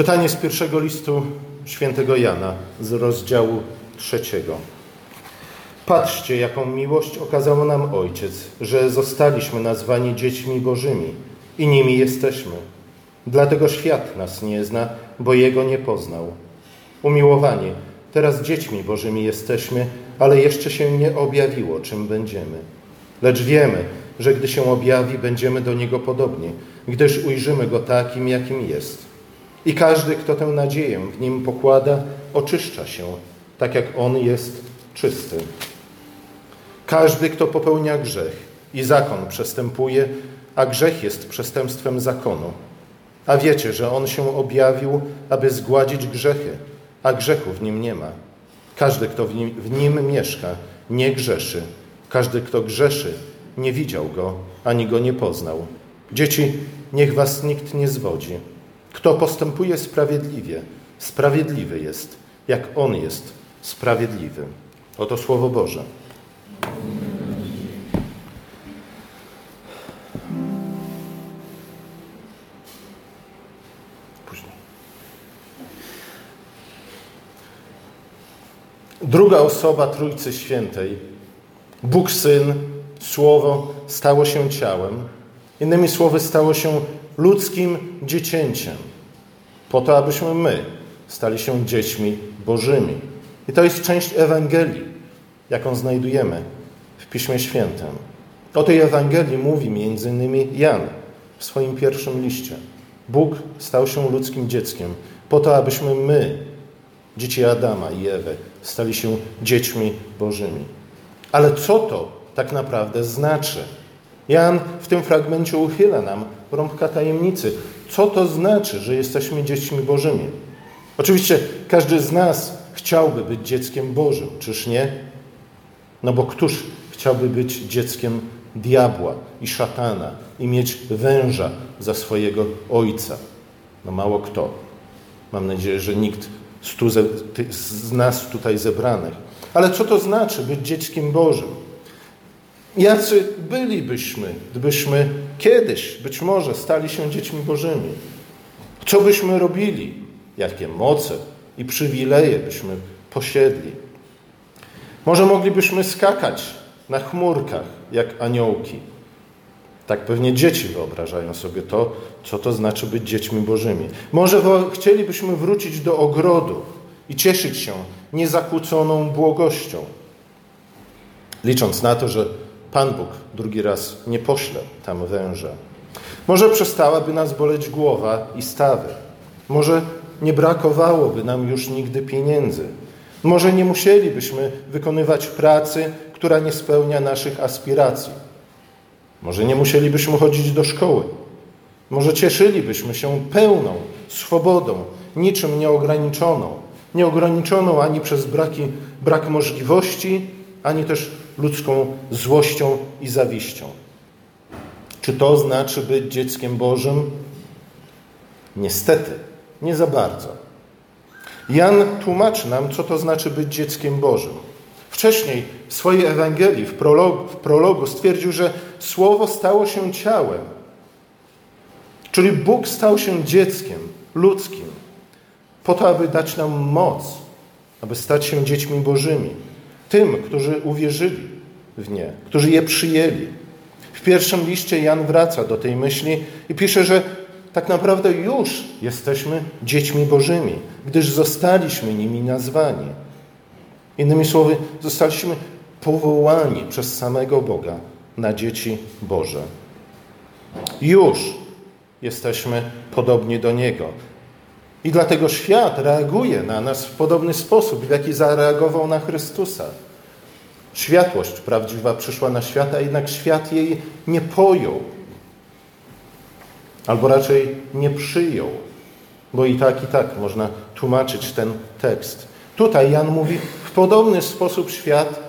Czytanie z pierwszego listu świętego Jana z rozdziału trzeciego. Patrzcie, jaką miłość okazał nam Ojciec, że zostaliśmy nazwani dziećmi Bożymi i nimi jesteśmy. Dlatego świat nas nie zna, bo Jego nie poznał. Umiłowani, teraz dziećmi Bożymi jesteśmy, ale jeszcze się nie objawiło, czym będziemy. Lecz wiemy, że gdy się objawi, będziemy do Niego podobni, gdyż ujrzymy Go takim, jakim jest. I każdy, kto tę nadzieję w Nim pokłada, oczyszcza się, tak jak On jest czysty. Każdy, kto popełnia grzech i zakon przestępuje, a grzech jest przestępstwem zakonu. A wiecie, że On się objawił, aby zgładzić grzechy, a grzechu w Nim nie ma. Każdy, kto w nim, w nim mieszka, nie grzeszy. Każdy, kto grzeszy, nie widział Go, ani Go nie poznał. Dzieci, niech was nikt nie zwodzi. Kto postępuje sprawiedliwie, sprawiedliwy jest, jak On jest sprawiedliwy. Oto Słowo Boże. Później. Druga osoba Trójcy Świętej, Bóg Syn, Słowo stało się ciałem. Innymi słowy, stało się ludzkim dziecięciem, po to, abyśmy my stali się dziećmi Bożymi. I to jest część Ewangelii, jaką znajdujemy w Piśmie Świętym. O tej Ewangelii mówi innymi Jan w swoim pierwszym liście. Bóg stał się ludzkim dzieckiem, po to, abyśmy my, dzieci Adama i Ewy, stali się dziećmi Bożymi. Ale co to tak naprawdę znaczy? Jan w tym fragmencie uchyla nam rąbka tajemnicy. Co to znaczy, że jesteśmy dziećmi Bożymi? Oczywiście każdy z nas chciałby być dzieckiem Bożym, czyż nie? No bo któż chciałby być dzieckiem diabła i szatana i mieć węża za swojego ojca? No mało kto. Mam nadzieję, że nikt z nas tutaj zebranych. Ale co to znaczy być dzieckiem Bożym? Jacy bylibyśmy, gdybyśmy kiedyś, być może, stali się dziećmi Bożymi? Co byśmy robili? Jakie moce i przywileje byśmy posiedli? Może moglibyśmy skakać na chmurkach jak aniołki. Tak pewnie dzieci wyobrażają sobie to, co to znaczy być dziećmi Bożymi. Może chcielibyśmy wrócić do ogrodu i cieszyć się niezakłóconą błogością, licząc na to, że Pan Bóg drugi raz nie pośle tam węża. Może przestałaby nas boleć głowa i stawy. Może nie brakowałoby nam już nigdy pieniędzy. Może nie musielibyśmy wykonywać pracy, która nie spełnia naszych aspiracji. Może nie musielibyśmy chodzić do szkoły. Może cieszylibyśmy się pełną swobodą, niczym nieograniczoną. Nieograniczoną ani przez braki, brak możliwości, ani też ludzką złością i zawiścią. Czy to znaczy być dzieckiem Bożym? Niestety, nie za bardzo. Jan tłumaczy nam, co to znaczy być dzieckiem Bożym. Wcześniej w swojej Ewangelii, w prologu, w prologu stwierdził, że Słowo stało się ciałem. Czyli Bóg stał się dzieckiem ludzkim, po to, aby dać nam moc, aby stać się dziećmi Bożymi. Tym, którzy uwierzyli w nie, którzy je przyjęli. W pierwszym liście Jan wraca do tej myśli i pisze, że tak naprawdę już jesteśmy dziećmi Bożymi, gdyż zostaliśmy nimi nazwani. Innymi słowy, zostaliśmy powołani przez samego Boga na dzieci Boże. Już jesteśmy podobni do Niego. I dlatego świat reaguje na nas w podobny sposób, w jaki zareagował na Chrystusa. Światłość prawdziwa przyszła na świat, a jednak świat jej nie pojął. Albo raczej nie przyjął. Bo i tak, i tak można tłumaczyć ten tekst. Tutaj Jan mówi, w podobny sposób świat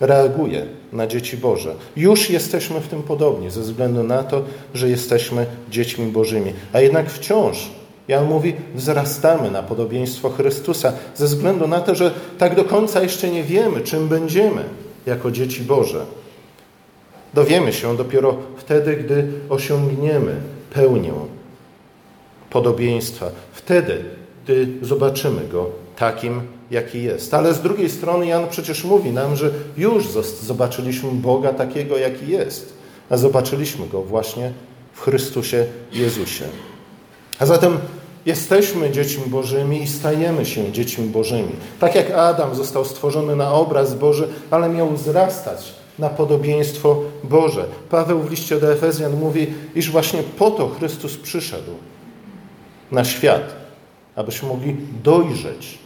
reaguje na dzieci Boże. Już jesteśmy w tym podobni, ze względu na to, że jesteśmy dziećmi Bożymi. A jednak wciąż Jan mówi, wzrastamy na podobieństwo Chrystusa, ze względu na to, że tak do końca jeszcze nie wiemy, czym będziemy jako dzieci Boże. Dowiemy się dopiero wtedy, gdy osiągniemy pełnię podobieństwa. Wtedy Ty zobaczymy Go takim, jaki jest. Ale z drugiej strony Jan przecież mówi nam, że już zobaczyliśmy Boga takiego, jaki jest. A zobaczyliśmy Go właśnie w Chrystusie Jezusie. A zatem jesteśmy dziećmi Bożymi i stajemy się dziećmi Bożymi. Tak jak Adam został stworzony na obraz Boży, ale miał wzrastać na podobieństwo Boże. Paweł w liście do Efezjan mówi, iż właśnie po to Chrystus przyszedł na świat, abyśmy mogli dojrzeć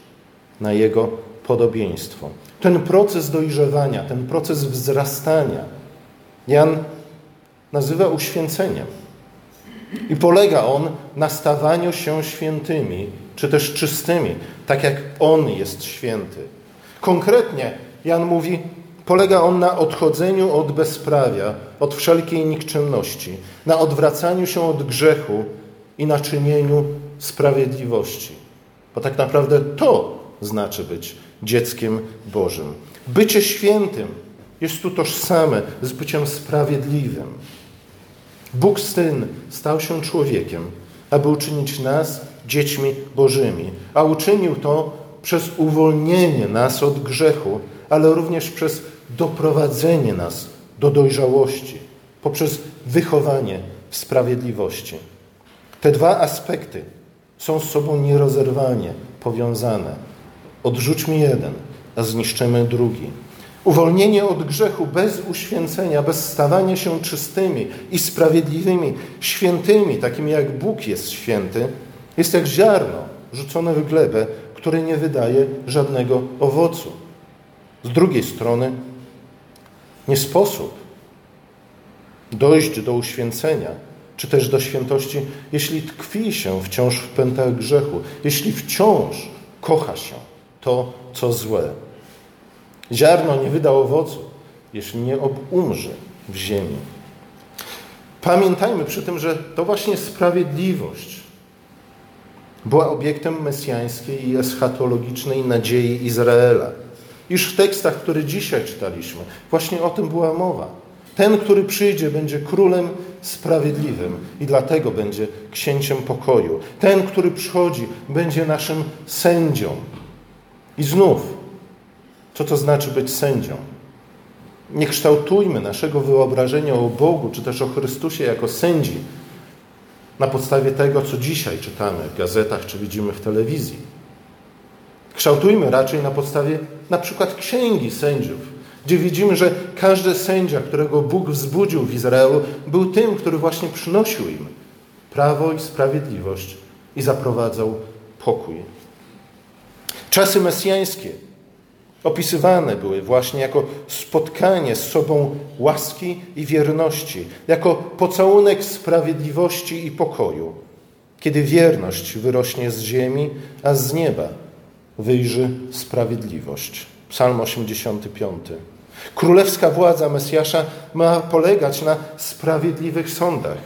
na Jego podobieństwo. Ten proces dojrzewania, ten proces wzrastania Jan nazywa uświęceniem. I polega on na stawaniu się świętymi, czy też czystymi, tak jak On jest święty. Konkretnie Jan mówi, polega on na odchodzeniu od bezprawia, od wszelkiej nikczemności, na odwracaniu się od grzechu i na czynieniu sprawiedliwości. Bo tak naprawdę to znaczy być dzieckiem Bożym. Bycie świętym jest tu tożsame z byciem sprawiedliwym. Bóg Syn stał się człowiekiem, aby uczynić nas dziećmi Bożymi, a uczynił to przez uwolnienie nas od grzechu, ale również przez doprowadzenie nas do dojrzałości, poprzez wychowanie w sprawiedliwości. Te dwa aspekty są z sobą nierozerwalnie powiązane. Odrzućmy jeden, a zniszczymy drugi. Uwolnienie od grzechu bez uświęcenia, bez stawania się czystymi i sprawiedliwymi, świętymi, takimi jak Bóg jest święty, jest jak ziarno rzucone w glebę, które nie wydaje żadnego owocu. Z drugiej strony, nie sposób dojść do uświęcenia, czy też do świętości, jeśli tkwi się wciąż w pętach grzechu, jeśli wciąż kocha się to, co złe. Ziarno nie wyda owocu, jeśli nie umrze w ziemi. Pamiętajmy przy tym, że to właśnie sprawiedliwość była obiektem mesjańskiej i eschatologicznej nadziei Izraela. Iż w tekstach, które dzisiaj czytaliśmy, właśnie o tym była mowa. Ten, który przyjdzie, będzie królem sprawiedliwym i dlatego będzie księciem pokoju. Ten, który przychodzi, będzie naszym sędzią. I znów co to znaczy być sędzią. Nie kształtujmy naszego wyobrażenia o Bogu, czy też o Chrystusie jako sędzi na podstawie tego, co dzisiaj czytamy w gazetach, czy widzimy w telewizji. Kształtujmy raczej na podstawie na przykład księgi sędziów, gdzie widzimy, że każdy sędzia, którego Bóg wzbudził w Izraelu, był tym, który właśnie przynosił im prawo i sprawiedliwość i zaprowadzał pokój. Czasy mesjańskie opisywane były właśnie jako spotkanie z sobą łaski i wierności, jako pocałunek sprawiedliwości i pokoju, kiedy wierność wyrośnie z ziemi, a z nieba wyjrzy sprawiedliwość. Psalm 85. Królewska władza Mesjasza ma polegać na sprawiedliwych sądach,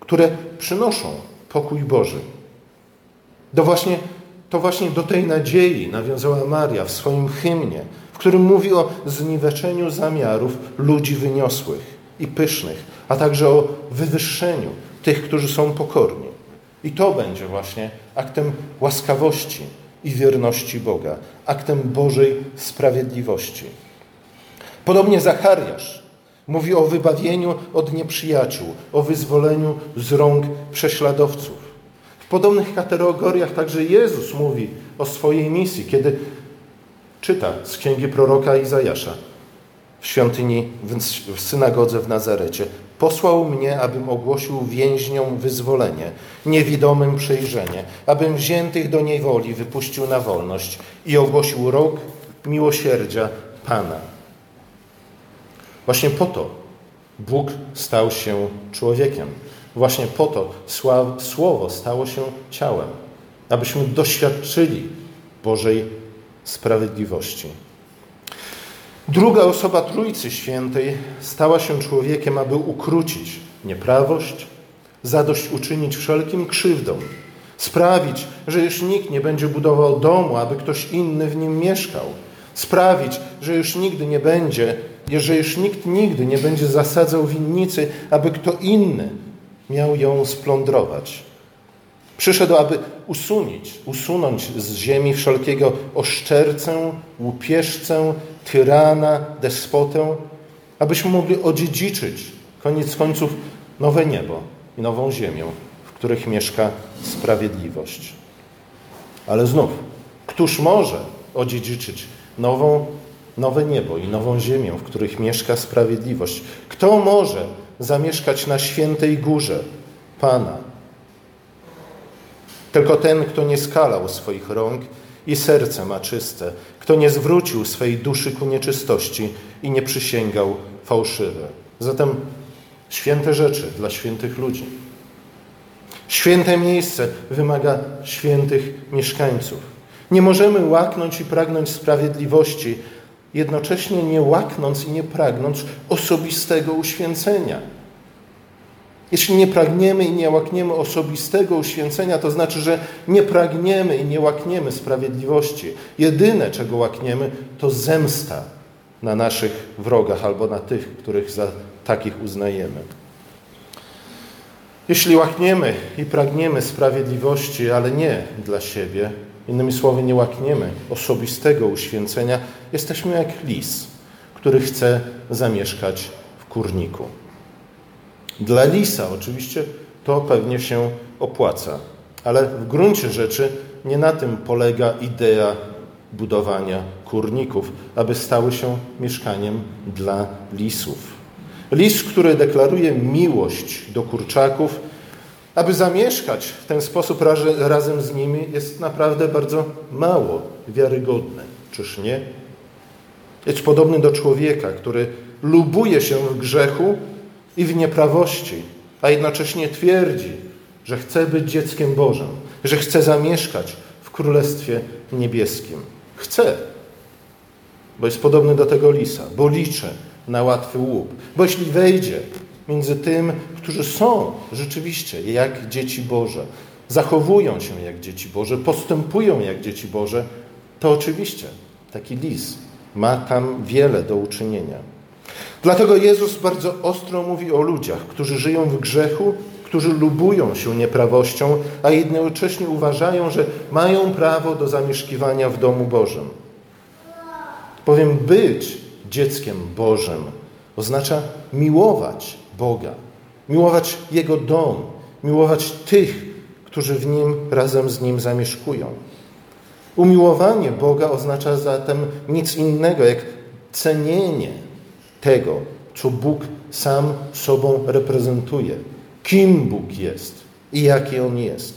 które przynoszą pokój Boży. Do właśnie to właśnie do tej nadziei nawiązała Maria w swoim hymnie, w którym mówi o zniweczeniu zamiarów ludzi wyniosłych i pysznych, a także o wywyższeniu tych, którzy są pokorni. I to będzie właśnie aktem łaskawości i wierności Boga, aktem Bożej sprawiedliwości. Podobnie Zachariasz mówi o wybawieniu od nieprzyjaciół, o wyzwoleniu z rąk prześladowców. W podobnych kategoriach także Jezus mówi o swojej misji, kiedy czyta z księgi proroka Izajasza w świątyni w synagodze w Nazarecie. Posłał mnie, abym ogłosił więźniom wyzwolenie, niewidomym przejrzenie, abym wziętych do niewoli wypuścił na wolność i ogłosił rok miłosierdzia Pana. Właśnie po to Bóg stał się człowiekiem Właśnie po to Słowo stało się ciałem, abyśmy doświadczyli Bożej sprawiedliwości. Druga osoba Trójcy Świętej stała się człowiekiem, aby ukrócić nieprawość, zadośćuczynić wszelkim krzywdom, sprawić, że już nikt nie będzie budował domu, aby ktoś inny w nim mieszkał, sprawić, że już nigdy nie będzie, że już nikt nigdy nie będzie zasadzał winnicy, aby kto inny miał ją splądrować. Przyszedł, aby usunąć, usunąć z ziemi wszelkiego oszczercę, łupieżcę, tyrana, despotę, abyśmy mogli odziedziczyć koniec końców nowe niebo i nową ziemię, w których mieszka sprawiedliwość. Ale znów, któż może odziedziczyć nową, nowe niebo i nową ziemię, w których mieszka sprawiedliwość? Kto może zamieszkać na świętej górze Pana? Tylko ten, kto nie skalał swoich rąk i serce ma czyste, kto nie zwrócił swej duszy ku nieczystości i nie przysięgał fałszywe. Zatem święte rzeczy dla świętych ludzi. Święte miejsce wymaga świętych mieszkańców. Nie możemy łaknąć i pragnąć sprawiedliwości, jednocześnie nie łaknąc i nie pragnąc osobistego uświęcenia. Jeśli nie pragniemy i nie łakniemy osobistego uświęcenia, to znaczy, że nie pragniemy i nie łakniemy sprawiedliwości. Jedyne, czego łakniemy, to zemsta na naszych wrogach albo na tych, których za takich uznajemy. Jeśli łakniemy i pragniemy sprawiedliwości, ale nie dla siebie, innymi słowy, nie łakniemy osobistego uświęcenia, jesteśmy jak lis, który chce zamieszkać w kurniku. Dla lisa oczywiście to pewnie się opłaca, ale w gruncie rzeczy nie na tym polega idea budowania kurników, aby stały się mieszkaniem dla lisów. Lis, który deklaruje miłość do kurczaków, aby zamieszkać w ten sposób razem z nimi, jest naprawdę bardzo mało wiarygodny. Czyż nie? Jest podobny do człowieka, który lubuje się w grzechu i w nieprawości, a jednocześnie twierdzi, że chce być dzieckiem Bożym, że chce zamieszkać w Królestwie Niebieskim. Chce, bo jest podobny do tego lisa, bo liczy na łatwy łup. Bo jeśli wejdzie między tym, którzy są rzeczywiście jak dzieci Boże, zachowują się jak dzieci Boże, postępują jak dzieci Boże, to oczywiście taki lis ma tam wiele do uczynienia. Dlatego Jezus bardzo ostro mówi o ludziach, którzy żyją w grzechu, którzy lubują się nieprawością, a jednocześnie uważają, że mają prawo do zamieszkiwania w domu Bożym. Bowiem być dzieckiem Bożym oznacza miłować Boga, miłować Jego dom, miłować tych, którzy w nim razem z nim zamieszkują. Umiłowanie Boga oznacza zatem nic innego jak cenienie tego, co Bóg sam sobą reprezentuje, kim Bóg jest i jaki On jest.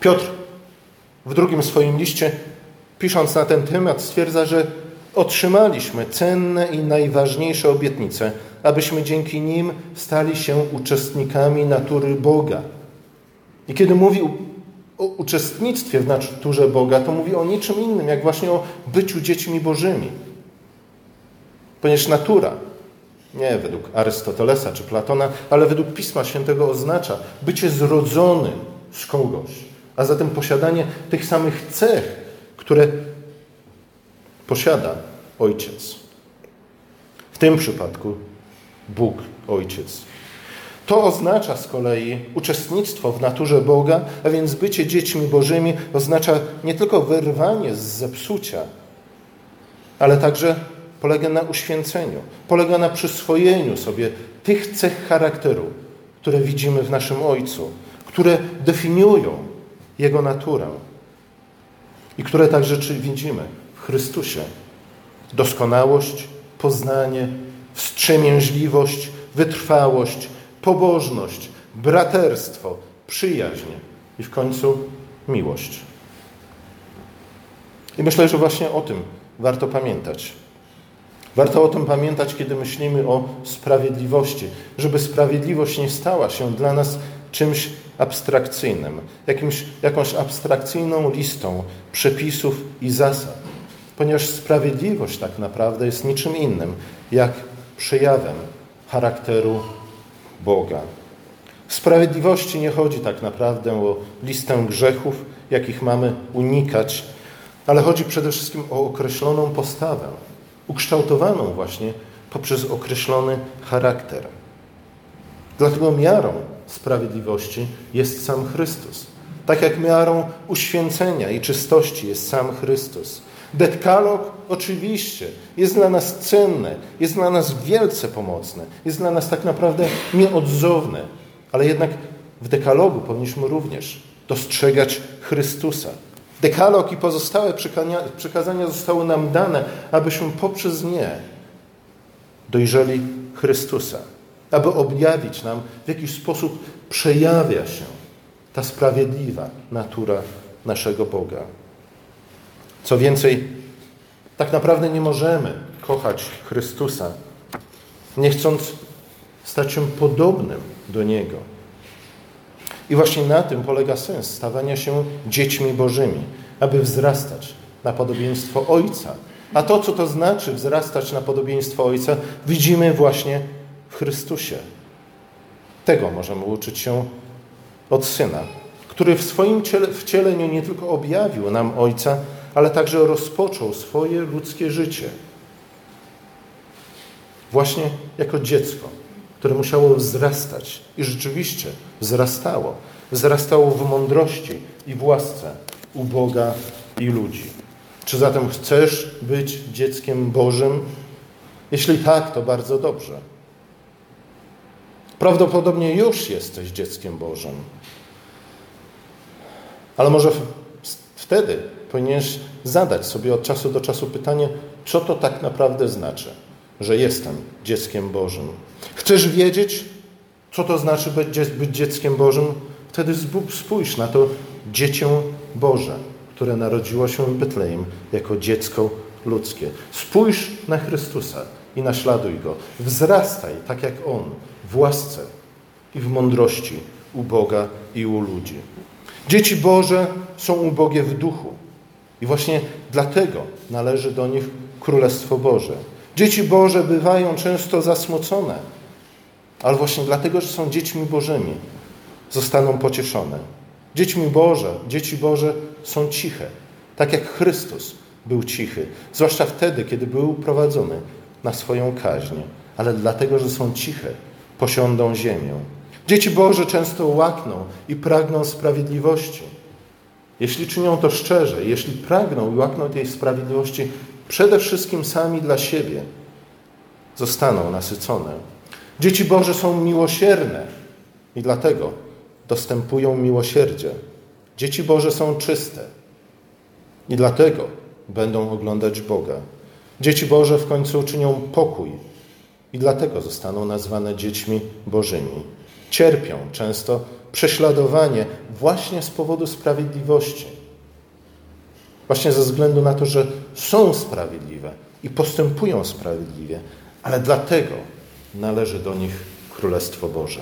Piotr w drugim swoim liście, pisząc na ten temat, stwierdza, że otrzymaliśmy cenne i najważniejsze obietnice, abyśmy dzięki nim stali się uczestnikami natury Boga. I kiedy mówi o uczestnictwie w naturze Boga, to mówi o niczym innym, jak właśnie o byciu dziećmi Bożymi. Ponieważ natura, nie według Arystotelesa czy Platona, ale według Pisma Świętego oznacza bycie zrodzonym z kogoś, a zatem posiadanie tych samych cech, które posiada Ojciec. W tym przypadku Bóg Ojciec. To oznacza z kolei uczestnictwo w naturze Boga, a więc bycie dziećmi Bożymi oznacza nie tylko wyrwanie z zepsucia, ale także polega na uświęceniu, polega na przyswojeniu sobie tych cech charakteru, które widzimy w naszym Ojcu, które definiują Jego naturę i które także widzimy Chrystusie. Doskonałość, poznanie, wstrzemięźliwość, wytrwałość, pobożność, braterstwo, przyjaźń i w końcu miłość. I myślę, że właśnie o tym warto pamiętać. Warto o tym pamiętać, kiedy myślimy o sprawiedliwości, żeby sprawiedliwość nie stała się dla nas czymś abstrakcyjnym, jakimś, jakąś abstrakcyjną listą przepisów i zasad, ponieważ sprawiedliwość tak naprawdę jest niczym innym jak przejawem charakteru Boga. W sprawiedliwości nie chodzi tak naprawdę o listę grzechów, jakich mamy unikać, ale chodzi przede wszystkim o określoną postawę, ukształtowaną właśnie poprzez określony charakter. Dlatego miarą sprawiedliwości jest sam Chrystus. Tak jak miarą uświęcenia i czystości jest sam Chrystus. Dekalog oczywiście jest dla nas cenny, jest dla nas wielce pomocny, jest dla nas tak naprawdę nieodzowny, ale jednak w dekalogu powinniśmy również dostrzegać Chrystusa. Dekalog i pozostałe przekazania zostały nam dane, abyśmy poprzez nie dojrzeli Chrystusa, aby objawić nam, w jaki sposób przejawia się ta sprawiedliwa natura naszego Boga. Co więcej, tak naprawdę nie możemy kochać Chrystusa, nie chcąc stać się podobnym do Niego. I właśnie na tym polega sens stawania się dziećmi Bożymi, aby wzrastać na podobieństwo Ojca. A to, co to znaczy wzrastać na podobieństwo Ojca, widzimy właśnie w Chrystusie. Tego możemy uczyć się od Syna, który w swoim wcieleniu nie tylko objawił nam Ojca, ale także rozpoczął swoje ludzkie życie. Właśnie jako dziecko, które musiało wzrastać i rzeczywiście wzrastało. Wzrastało w mądrości i w łasce u Boga i ludzi. Czy zatem chcesz być dzieckiem Bożym? Jeśli tak, to bardzo dobrze. Prawdopodobnie już jesteś dzieckiem Bożym. Ale może wtedy powinieneś zadać sobie od czasu do czasu pytanie, co to tak naprawdę znaczy, że jestem dzieckiem Bożym. Chcesz wiedzieć, co to znaczy być dzieckiem Bożym? Wtedy spójrz na to dziecię Boże, które narodziło się w Betlejem jako dziecko ludzkie. Spójrz na Chrystusa i naśladuj Go. Wzrastaj tak jak On w łasce i w mądrości u Boga i u ludzi. Dzieci Boże są ubogie w duchu. I właśnie dlatego należy do nich Królestwo Boże. Dzieci Boże bywają często zasmucone, ale właśnie dlatego, że są dziećmi Bożymi, zostaną pocieszone. Dziećmi Boże, dzieci Boże są ciche, tak jak Chrystus był cichy, zwłaszcza wtedy, kiedy był prowadzony na swoją kaźń, ale dlatego, że są ciche, posiądą ziemię. Dzieci Boże często łakną i pragną sprawiedliwości. Jeśli czynią to szczerze, jeśli pragną i łakną tej sprawiedliwości przede wszystkim sami dla siebie, zostaną nasycone. Dzieci Boże są miłosierne i dlatego dostępują miłosierdzie. Dzieci Boże są czyste i dlatego będą oglądać Boga. Dzieci Boże w końcu uczynią pokój i dlatego zostaną nazwane dziećmi Bożymi. Cierpią często prześladowanie właśnie z powodu sprawiedliwości. Właśnie ze względu na to, że są sprawiedliwe i postępują sprawiedliwie, ale dlatego należy do nich Królestwo Boże.